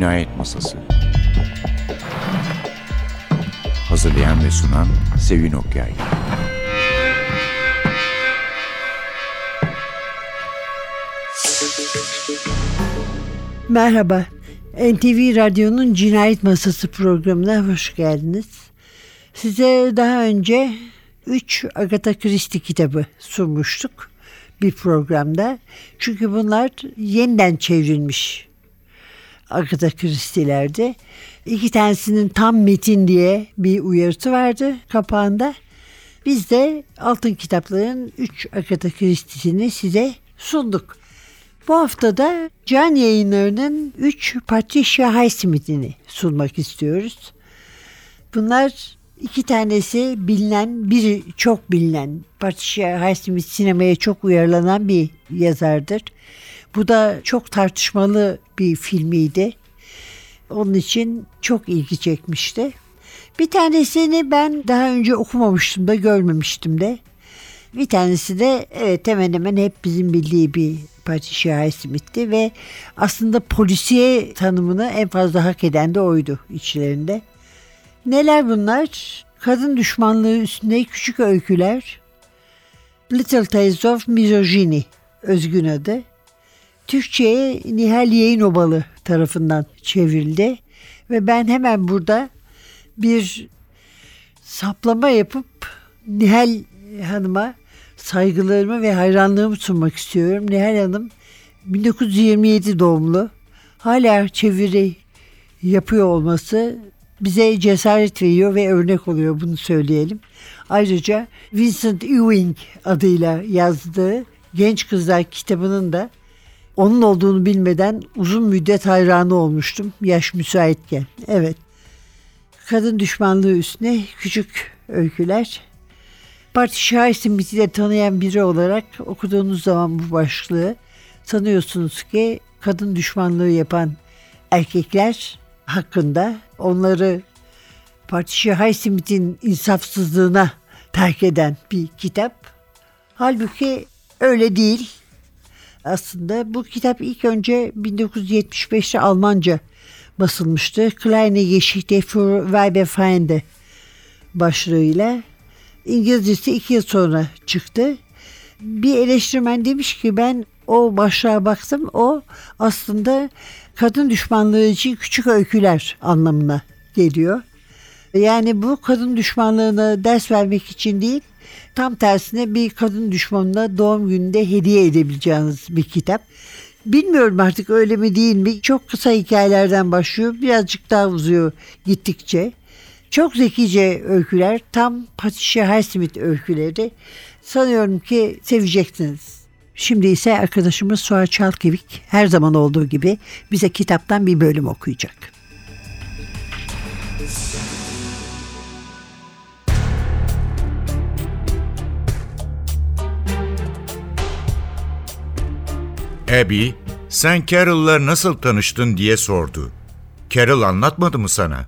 Cinayet Masası Hazırlayan ve sunan Sevin Okyay Merhaba. NTV Radyo'nun Cinayet Masası programına hoş geldiniz. Size daha önce 3 Agatha Christie kitabı sunmuştuk bir programda. Çünkü bunlar yeniden çevrilmiş Agatha Christie'lerdi. İki tanesinin tam metin diye bir uyarısı vardı kapağında. Biz de altın kitapların 3 Agatha Christie'sini size sunduk. Bu hafta da Can yayınlarının 3 Patricia Highsmith'ini sunmak istiyoruz. Bunlar iki tanesi bilinen, biri çok bilinen. Patricia Highsmith sinemaya çok uyarlanan bir yazardır. Bu da çok tartışmalı bir filmiydi. Onun için çok ilgi çekmişti. Bir tanesini ben daha önce okumamıştım da görmemiştim de. Bir tanesi de evet hemen hemen hep bizim bildiği bir Patricia Highsmith'ti ve aslında polisiye tanımını en fazla hak eden de oydu içlerinde. Neler bunlar? Kadın düşmanlığı üstünde küçük öyküler. Little Tales of Misogyny özgün adı. Türkçe'ye Nihal Yayınobalı tarafından çevrildi. Ve ben hemen burada bir saplama yapıp Nihal Hanım'a saygılarımı ve hayranlığımı sunmak istiyorum. Nihal Hanım 1927 doğumlu. Hala çeviri yapıyor olması bize cesaret veriyor ve örnek oluyor bunu söyleyelim. Ayrıca Vincent Ewing adıyla yazdığı Genç Kızlar kitabının da onun olduğunu bilmeden uzun müddet hayranı olmuştum yaş müsaitken. Evet. Kadın düşmanlığı üstüne küçük öyküler. Parti Şahis'in de tanıyan biri olarak okuduğunuz zaman bu başlığı sanıyorsunuz ki kadın düşmanlığı yapan erkekler hakkında onları Parti Haysimith'in insafsızlığına terk eden bir kitap. Halbuki öyle değil. Aslında bu kitap ilk önce 1975'te Almanca basılmıştı. Kleine Geschichte für Weiberfeinde başlığıyla. İngilizcesi iki yıl sonra çıktı. Bir eleştirmen demiş ki ben o başlığa baktım. O aslında kadın düşmanlığı için küçük öyküler anlamına geliyor. Yani bu kadın düşmanlığına ders vermek için değil, tam tersine bir kadın düşmanına doğum gününde hediye edebileceğiniz bir kitap. Bilmiyorum artık öyle mi değil mi? Çok kısa hikayelerden başlıyor. Birazcık daha uzuyor gittikçe. Çok zekice öyküler. Tam Patricia Highsmith öyküleri. Sanıyorum ki seveceksiniz. Şimdi ise arkadaşımız Suha Çalkevik her zaman olduğu gibi bize kitaptan bir bölüm okuyacak. Abby, sen Carol'la nasıl tanıştın diye sordu. Carol anlatmadı mı sana?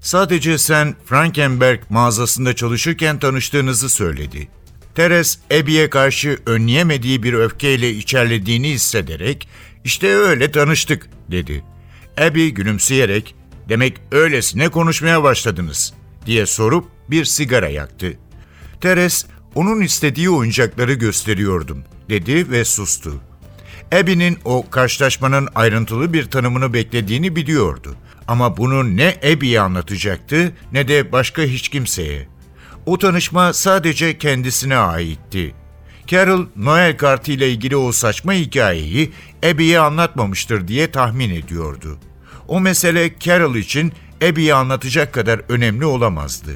Sadece sen Frankenberg mağazasında çalışırken tanıştığınızı söyledi. Teres, Abby'ye karşı önleyemediği bir öfkeyle içerlediğini hissederek, işte öyle tanıştık, dedi. Abby gülümseyerek, demek öylesine konuşmaya başladınız, diye sorup bir sigara yaktı. Teres, onun istediği oyuncakları gösteriyordum, dedi ve sustu. Abby'nin o karşılaşmanın ayrıntılı bir tanımını beklediğini biliyordu. Ama bunu ne Abby'ye anlatacaktı ne de başka hiç kimseye. O tanışma sadece kendisine aitti. Carol, Noel kartı ile ilgili o saçma hikayeyi Abby'ye anlatmamıştır diye tahmin ediyordu. O mesele Carol için Abby'ye anlatacak kadar önemli olamazdı.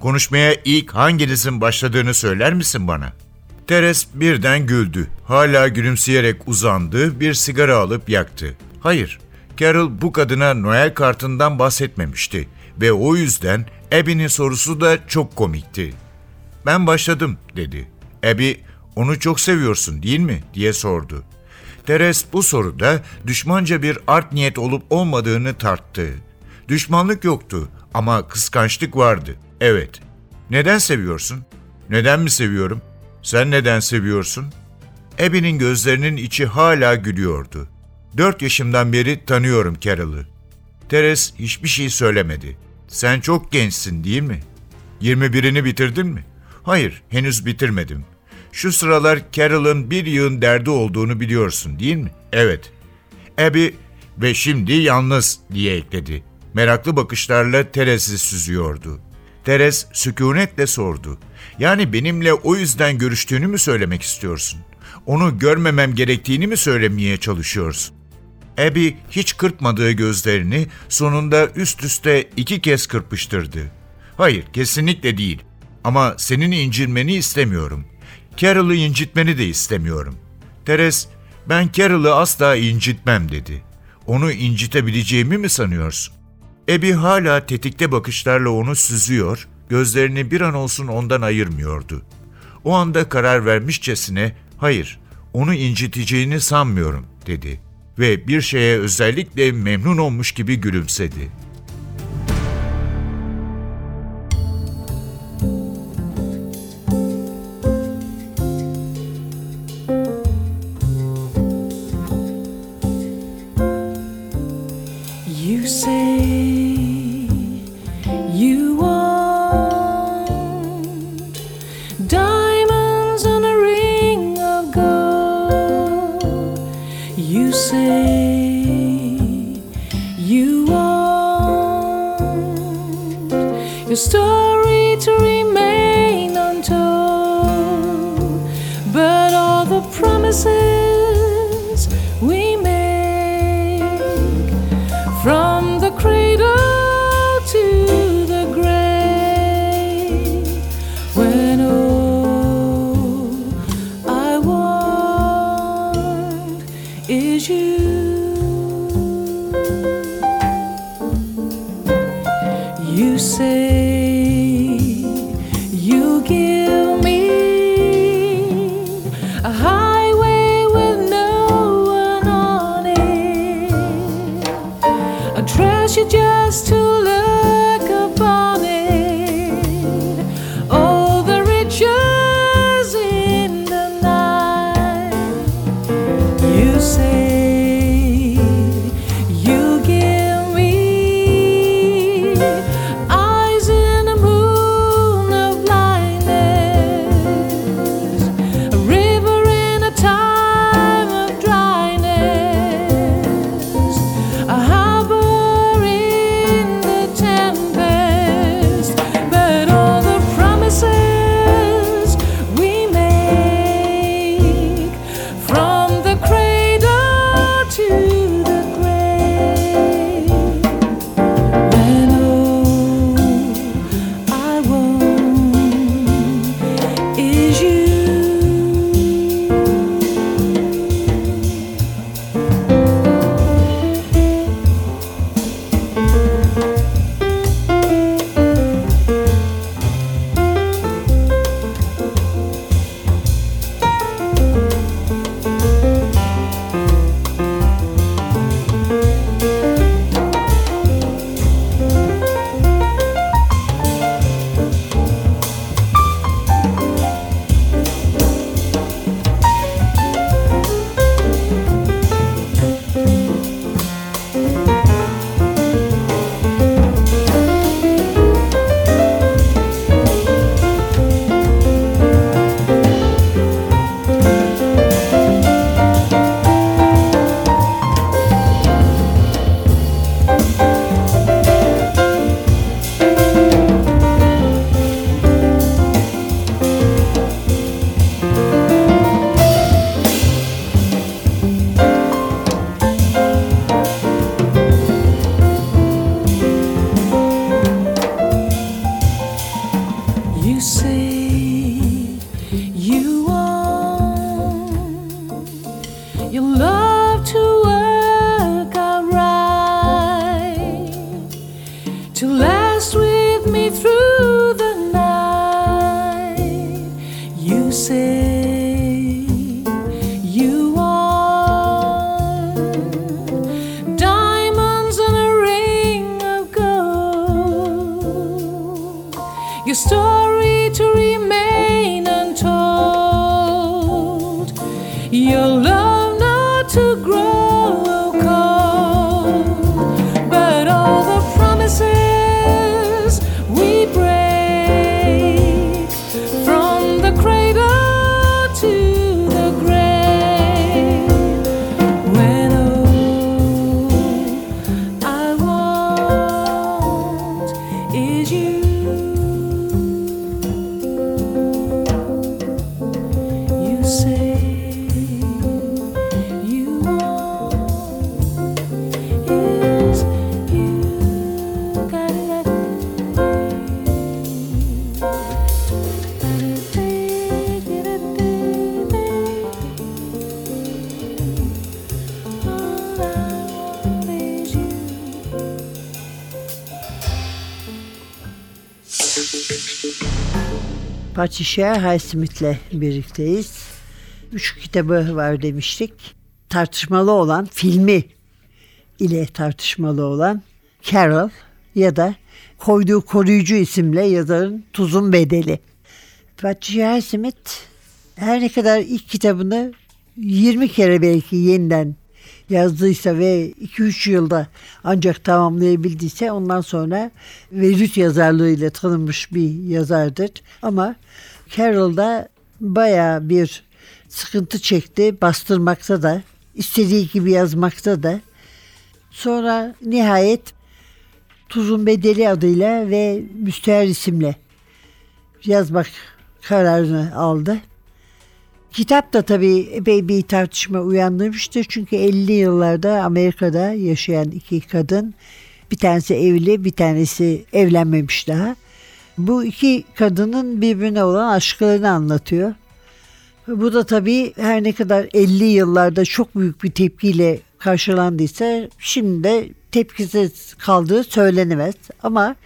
Konuşmaya ilk hanginizin başladığını söyler misin bana?'' Teres birden güldü. Hala gülümseyerek uzandı, bir sigara alıp yaktı. Hayır, Carol bu kadına Noel kartından bahsetmemişti ve o yüzden Abby'nin sorusu da çok komikti. Ben başladım dedi. Abby, onu çok seviyorsun değil mi diye sordu. Teres bu soruda düşmanca bir art niyet olup olmadığını tarttı. Düşmanlık yoktu ama kıskançlık vardı. Evet. Neden seviyorsun? Neden mi seviyorum? Sen neden seviyorsun? Abby'nin gözlerinin içi hala gülüyordu. Dört yaşımdan beri tanıyorum Carol'ı. Teres hiçbir şey söylemedi. Sen çok gençsin değil mi? 21'ini bitirdin mi? Hayır, henüz bitirmedim. Şu sıralar Carol'ın bir yığın derdi olduğunu biliyorsun değil mi? Evet. Abby ve şimdi yalnız diye ekledi. Meraklı bakışlarla Teres'i süzüyordu. Teres sükunetle sordu. Yani benimle o yüzden görüştüğünü mü söylemek istiyorsun? Onu görmemem gerektiğini mi söylemeye çalışıyorsun? Abby hiç kırpmadığı gözlerini sonunda üst üste iki kez kırpıştırdı. Hayır, kesinlikle değil. Ama senin incinmeni istemiyorum. Carol'ı incitmeni de istemiyorum. Teres, ben Carol'ı asla incitmem dedi. Onu incitebileceğimi mi sanıyorsun? Abby hala tetikte bakışlarla onu süzüyor, gözlerini bir an olsun ondan ayırmıyordu. O anda karar vermişçesine, hayır, onu inciteceğini sanmıyorum, dedi ve bir şeye özellikle memnun olmuş gibi gülümsedi. say Patricia Highsmith'le birlikteyiz. Üç kitabı var demiştik. Tartışmalı olan filmi ile tartışmalı olan Carol ya da Koyduğu Koruyucu isimle yazarın Tuzun Bedeli. Patricia Highsmith her ne kadar ilk kitabını 20 kere belki yeniden yazdıysa ve 2-3 yılda ancak tamamlayabildiyse ondan sonra Verüt yazarlığıyla tanınmış bir yazardır. Ama Carroll'da baya bir sıkıntı çekti. Bastırmakta da, istediği gibi yazmakta da. Sonra nihayet Tuzun Bedeli adıyla ve Müstehar isimle yazmak kararını aldı. Kitap da tabii epey bir tartışma uyandırmıştır. Çünkü 50 yıllarda Amerika'da yaşayan iki kadın bir tanesi evli bir tanesi evlenmemiş daha. Bu iki kadının birbirine olan aşklarını anlatıyor. Bu da tabii her ne kadar 50 yıllarda çok büyük bir tepkiyle karşılandıysa şimdi de tepkisiz kaldığı söylenemez. Ama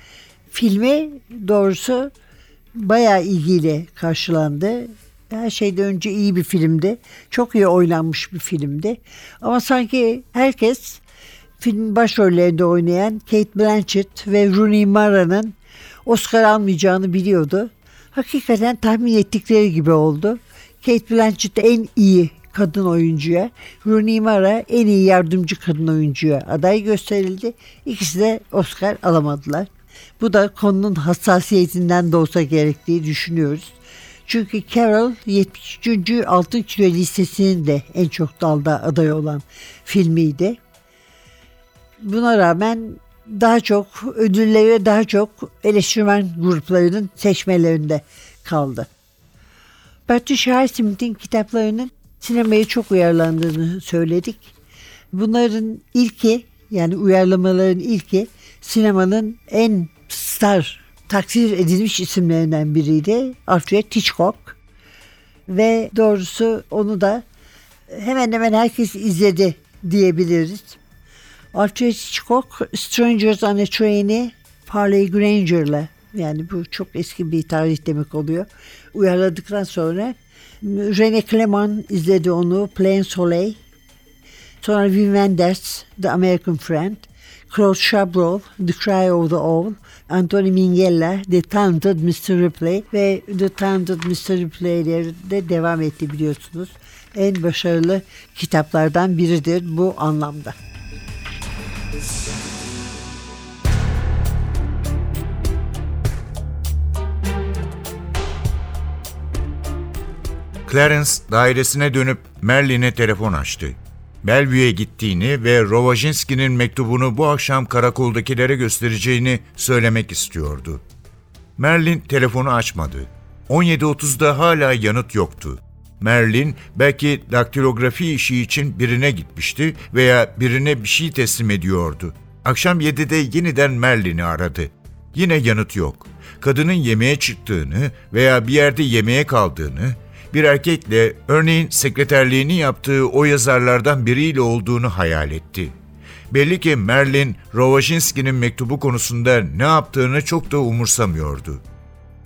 filmi doğrusu bayağı ilgiyle karşılandı. Her şeyden önce iyi bir filmdi. Çok iyi oynanmış bir filmdi. Ama sanki herkes filmin başrollerinde oynayan Kate Blanchett ve Rooney Mara'nın Oscar almayacağını biliyordu. Hakikaten tahmin ettikleri gibi oldu. Kate Blanchett en iyi kadın oyuncuya, Rooney Mara en iyi yardımcı kadın oyuncuya aday gösterildi. İkisi de Oscar alamadılar. Bu da konunun hassasiyetinden de olsa gerektiği düşünüyoruz. Çünkü Carol 73. Altın Kilo listesinin de en çok dalda aday olan filmiydi. Buna rağmen daha çok ödülleri daha çok eleştirmen gruplarının seçmelerinde kaldı. Patricia Highsmith'in kitaplarının sinemaya çok uyarlandığını söyledik. Bunların ilki yani uyarlamaların ilki sinemanın en star takdir edilmiş isimlerinden biriydi. Alfred Hitchcock. Ve doğrusu onu da hemen hemen herkes izledi diyebiliriz. Alfred Hitchcock Strangers on a Train'i Farley Granger'la yani bu çok eski bir tarih demek oluyor. Uyarladıktan sonra René Clement izledi onu Plain Soleil. Sonra Wim Wenders The American Friend. Claude Chabrol, The Cry of the Owl, Anthony Minghella, The Talented Mr. Ripley ve The Talented Mr. Ripley'leri de devam etti biliyorsunuz. En başarılı kitaplardan biridir bu anlamda. Clarence dairesine dönüp Merlin'e telefon açtı. Bellevue'ye gittiğini ve Rovajinski'nin mektubunu bu akşam karakoldakilere göstereceğini söylemek istiyordu. Merlin telefonu açmadı. 17.30'da hala yanıt yoktu. Merlin belki daktilografi işi için birine gitmişti veya birine bir şey teslim ediyordu. Akşam 7'de yeniden Merlin'i aradı. Yine yanıt yok. Kadının yemeğe çıktığını veya bir yerde yemeğe kaldığını, bir erkekle örneğin sekreterliğini yaptığı o yazarlardan biriyle olduğunu hayal etti. Belli ki Merlin, Rovajinski'nin mektubu konusunda ne yaptığını çok da umursamıyordu.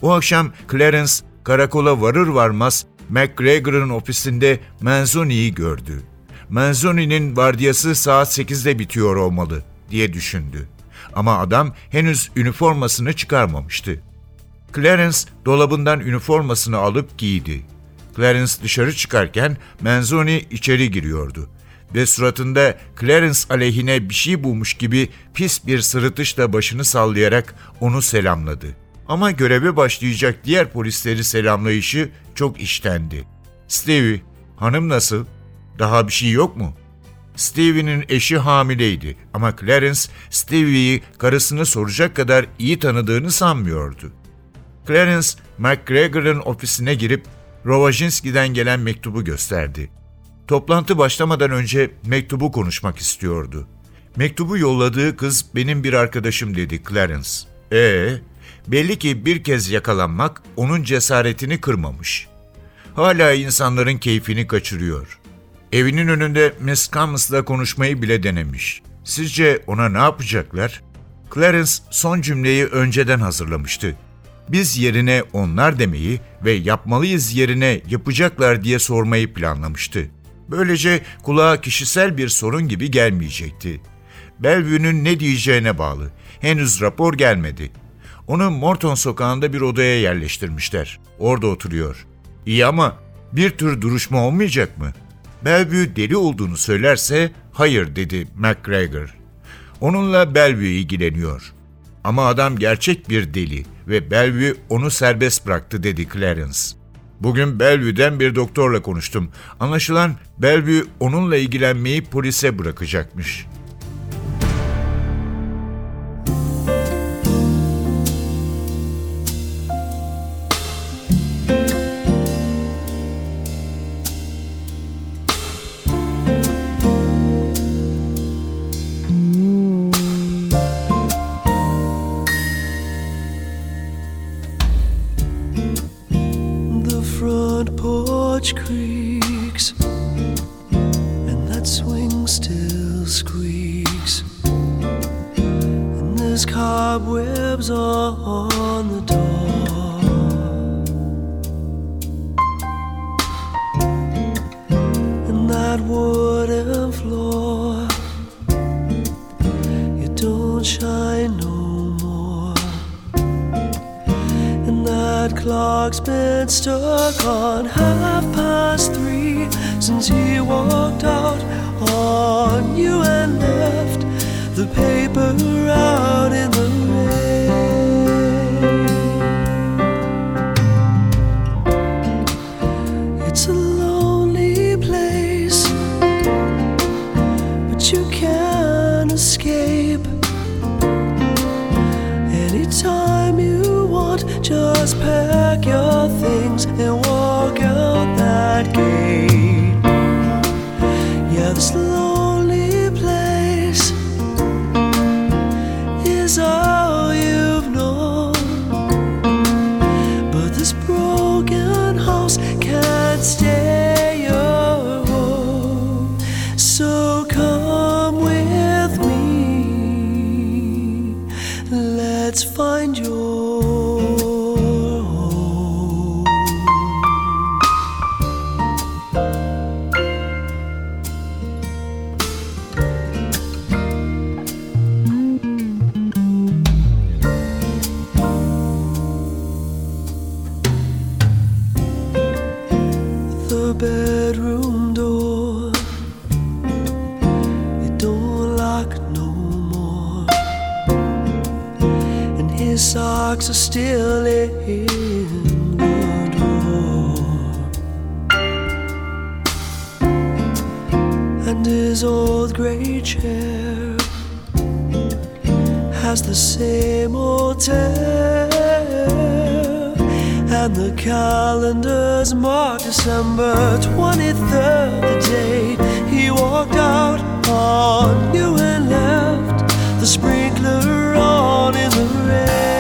O akşam Clarence karakola varır varmaz McGregor'ın ofisinde Manzoni'yi gördü. Manzoni'nin vardiyası saat 8'de bitiyor olmalı diye düşündü. Ama adam henüz üniformasını çıkarmamıştı. Clarence dolabından üniformasını alıp giydi. Clarence dışarı çıkarken Manzoni içeri giriyordu ve suratında Clarence aleyhine bir şey bulmuş gibi pis bir sırıtışla başını sallayarak onu selamladı. Ama göreve başlayacak diğer polisleri selamlayışı çok iştendi. Stevie, hanım nasıl? Daha bir şey yok mu? Stevie'nin eşi hamileydi ama Clarence Stevie'yi karısını soracak kadar iyi tanıdığını sanmıyordu. Clarence, McGregor'ın ofisine girip Rovajinski'den gelen mektubu gösterdi. Toplantı başlamadan önce mektubu konuşmak istiyordu. Mektubu yolladığı kız benim bir arkadaşım dedi Clarence. Ee, belli ki bir kez yakalanmak onun cesaretini kırmamış. Hala insanların keyfini kaçırıyor. Evinin önünde Miss Camus'la konuşmayı bile denemiş. Sizce ona ne yapacaklar? Clarence son cümleyi önceden hazırlamıştı. Biz yerine onlar demeyi ve yapmalıyız yerine yapacaklar diye sormayı planlamıştı. Böylece kulağa kişisel bir sorun gibi gelmeyecekti. Bellevue'nün ne diyeceğine bağlı. Henüz rapor gelmedi. Onu Morton sokağında bir odaya yerleştirmişler. Orada oturuyor. İyi ama bir tür duruşma olmayacak mı? Bellevue deli olduğunu söylerse hayır dedi McGregor. Onunla Bellevue ilgileniyor. Ama adam gerçek bir deli ve Bellevue onu serbest bıraktı dedi Clarence. Bugün Bellevue'den bir doktorla konuştum. Anlaşılan Bellevue onunla ilgilenmeyi polise bırakacakmış. Stuck on half past three since he walked out bedroom door, it don't lock no more and his socks are still in the drawer. And his old gray chair has the same old tear. And the calendars mark December 23rd, the day he walked out on you and left the sprinkler on in the rain.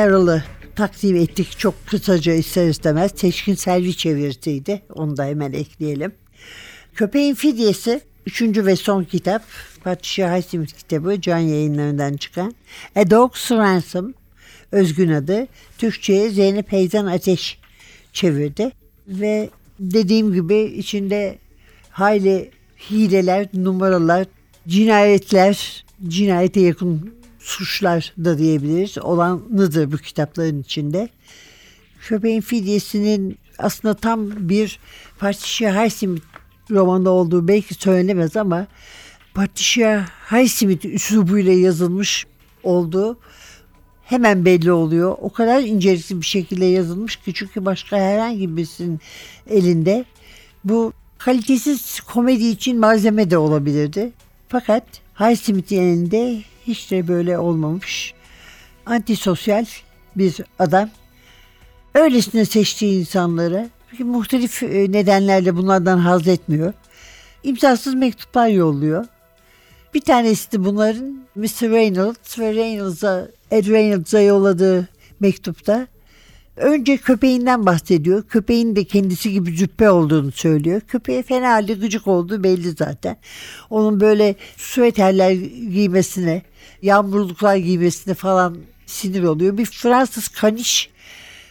Carol'ı takdim ettik çok kısaca ister istemez. Teşkin Selvi çevirisiydi. Onu da hemen ekleyelim. Köpeğin Fidyesi 3. ve son kitap. Patricia Highsmith kitabı Can yayınlarından çıkan. A Dog's Ransom özgün adı. Türkçe'ye Zeynep Heyzan Ateş çevirdi. Ve dediğim gibi içinde hayli hileler, numaralar, cinayetler, cinayete yakın suçlar da diyebiliriz olanıdır bu kitapların içinde. Köpeğin fidyesinin aslında tam bir Patricia Highsmith romanı olduğu belki söylenemez ama Patricia Highsmith üslubuyla yazılmış olduğu hemen belli oluyor. O kadar incelikli bir şekilde yazılmış ki çünkü başka herhangi birisinin elinde bu kalitesiz komedi için malzeme de olabilirdi. Fakat Highsmith'in elinde hiç de böyle olmamış. Antisosyal bir adam. Öylesine seçtiği insanları muhtelif e, nedenlerle bunlardan haz etmiyor. İmzasız mektuplar yolluyor. Bir tanesi de bunların Mr. Reynolds ve Reynolds'a Ed Reynolds'a yolladığı mektupta önce köpeğinden bahsediyor. Köpeğin de kendisi gibi züppe olduğunu söylüyor. Köpeğe fena halde gıcık olduğu belli zaten. Onun böyle süveterler giymesine, yağmurluklar giymesine falan sinir oluyor. Bir Fransız kaniş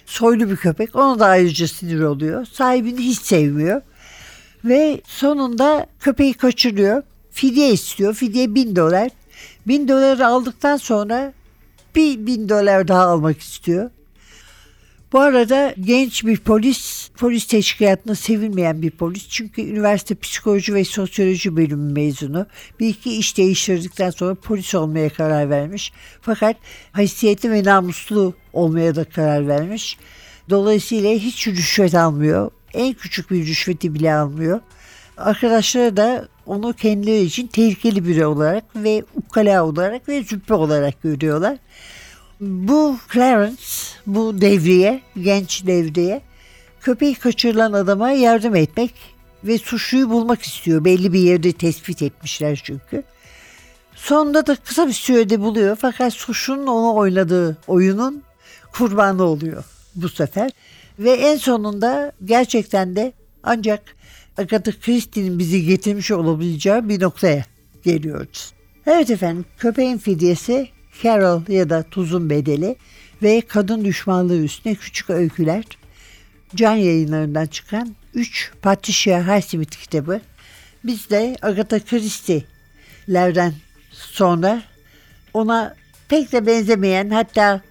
soylu bir köpek. Ona da ayrıca sinir oluyor. Sahibini hiç sevmiyor. Ve sonunda köpeği kaçırıyor. Fidye istiyor. Fidye bin dolar. Bin doları aldıktan sonra bir bin dolar daha almak istiyor. Bu arada genç bir polis, polis teşkilatına sevilmeyen bir polis. Çünkü üniversite psikoloji ve sosyoloji bölümü mezunu. Bir iki iş değiştirdikten sonra polis olmaya karar vermiş. Fakat haysiyetli ve namuslu olmaya da karar vermiş. Dolayısıyla hiç rüşvet almıyor. En küçük bir rüşveti bile almıyor. Arkadaşları da onu kendileri için tehlikeli biri olarak ve ukala olarak ve züppe olarak görüyorlar. Bu Clarence, bu devriye, genç devriye köpeği kaçırılan adama yardım etmek ve suçluyu bulmak istiyor. Belli bir yerde tespit etmişler çünkü. Sonunda da kısa bir sürede buluyor fakat suçlunun onu oynadığı oyunun kurbanı oluyor bu sefer. Ve en sonunda gerçekten de ancak Agatha Christie'nin bizi getirmiş olabileceği bir noktaya geliyoruz. Evet efendim köpeğin fidyesi Carol ya da Tuzun Bedeli ve Kadın Düşmanlığı üstüne küçük öyküler can yayınlarından çıkan 3 Patricia Highsmith kitabı. Biz de Agatha Christie'lerden sonra ona pek de benzemeyen hatta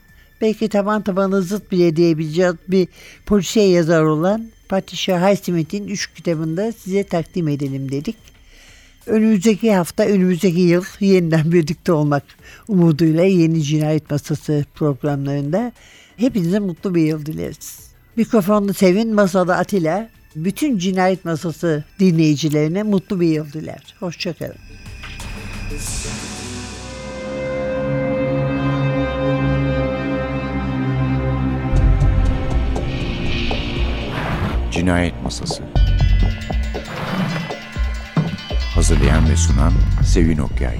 belki taban tabana zıt bile diyebileceğiz bir polisiye yazar olan Patricia Highsmith'in 3 kitabında size takdim edelim dedik. Önümüzdeki hafta, önümüzdeki yıl yeniden birlikte olmak umuduyla yeni cinayet masası programlarında hepinize mutlu bir yıl dileriz. Mikrofonlu Sevin, masada Atilla, bütün cinayet masası dinleyicilerine mutlu bir yıl diler. Hoşçakalın. Cinayet Masası Hazırlayan ve sunan Sevin Okyay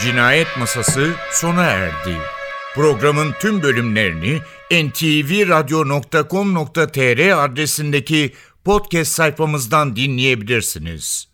Cinayet Masası sona erdi. Programın tüm bölümlerini ntvradio.com.tr adresindeki podcast sayfamızdan dinleyebilirsiniz.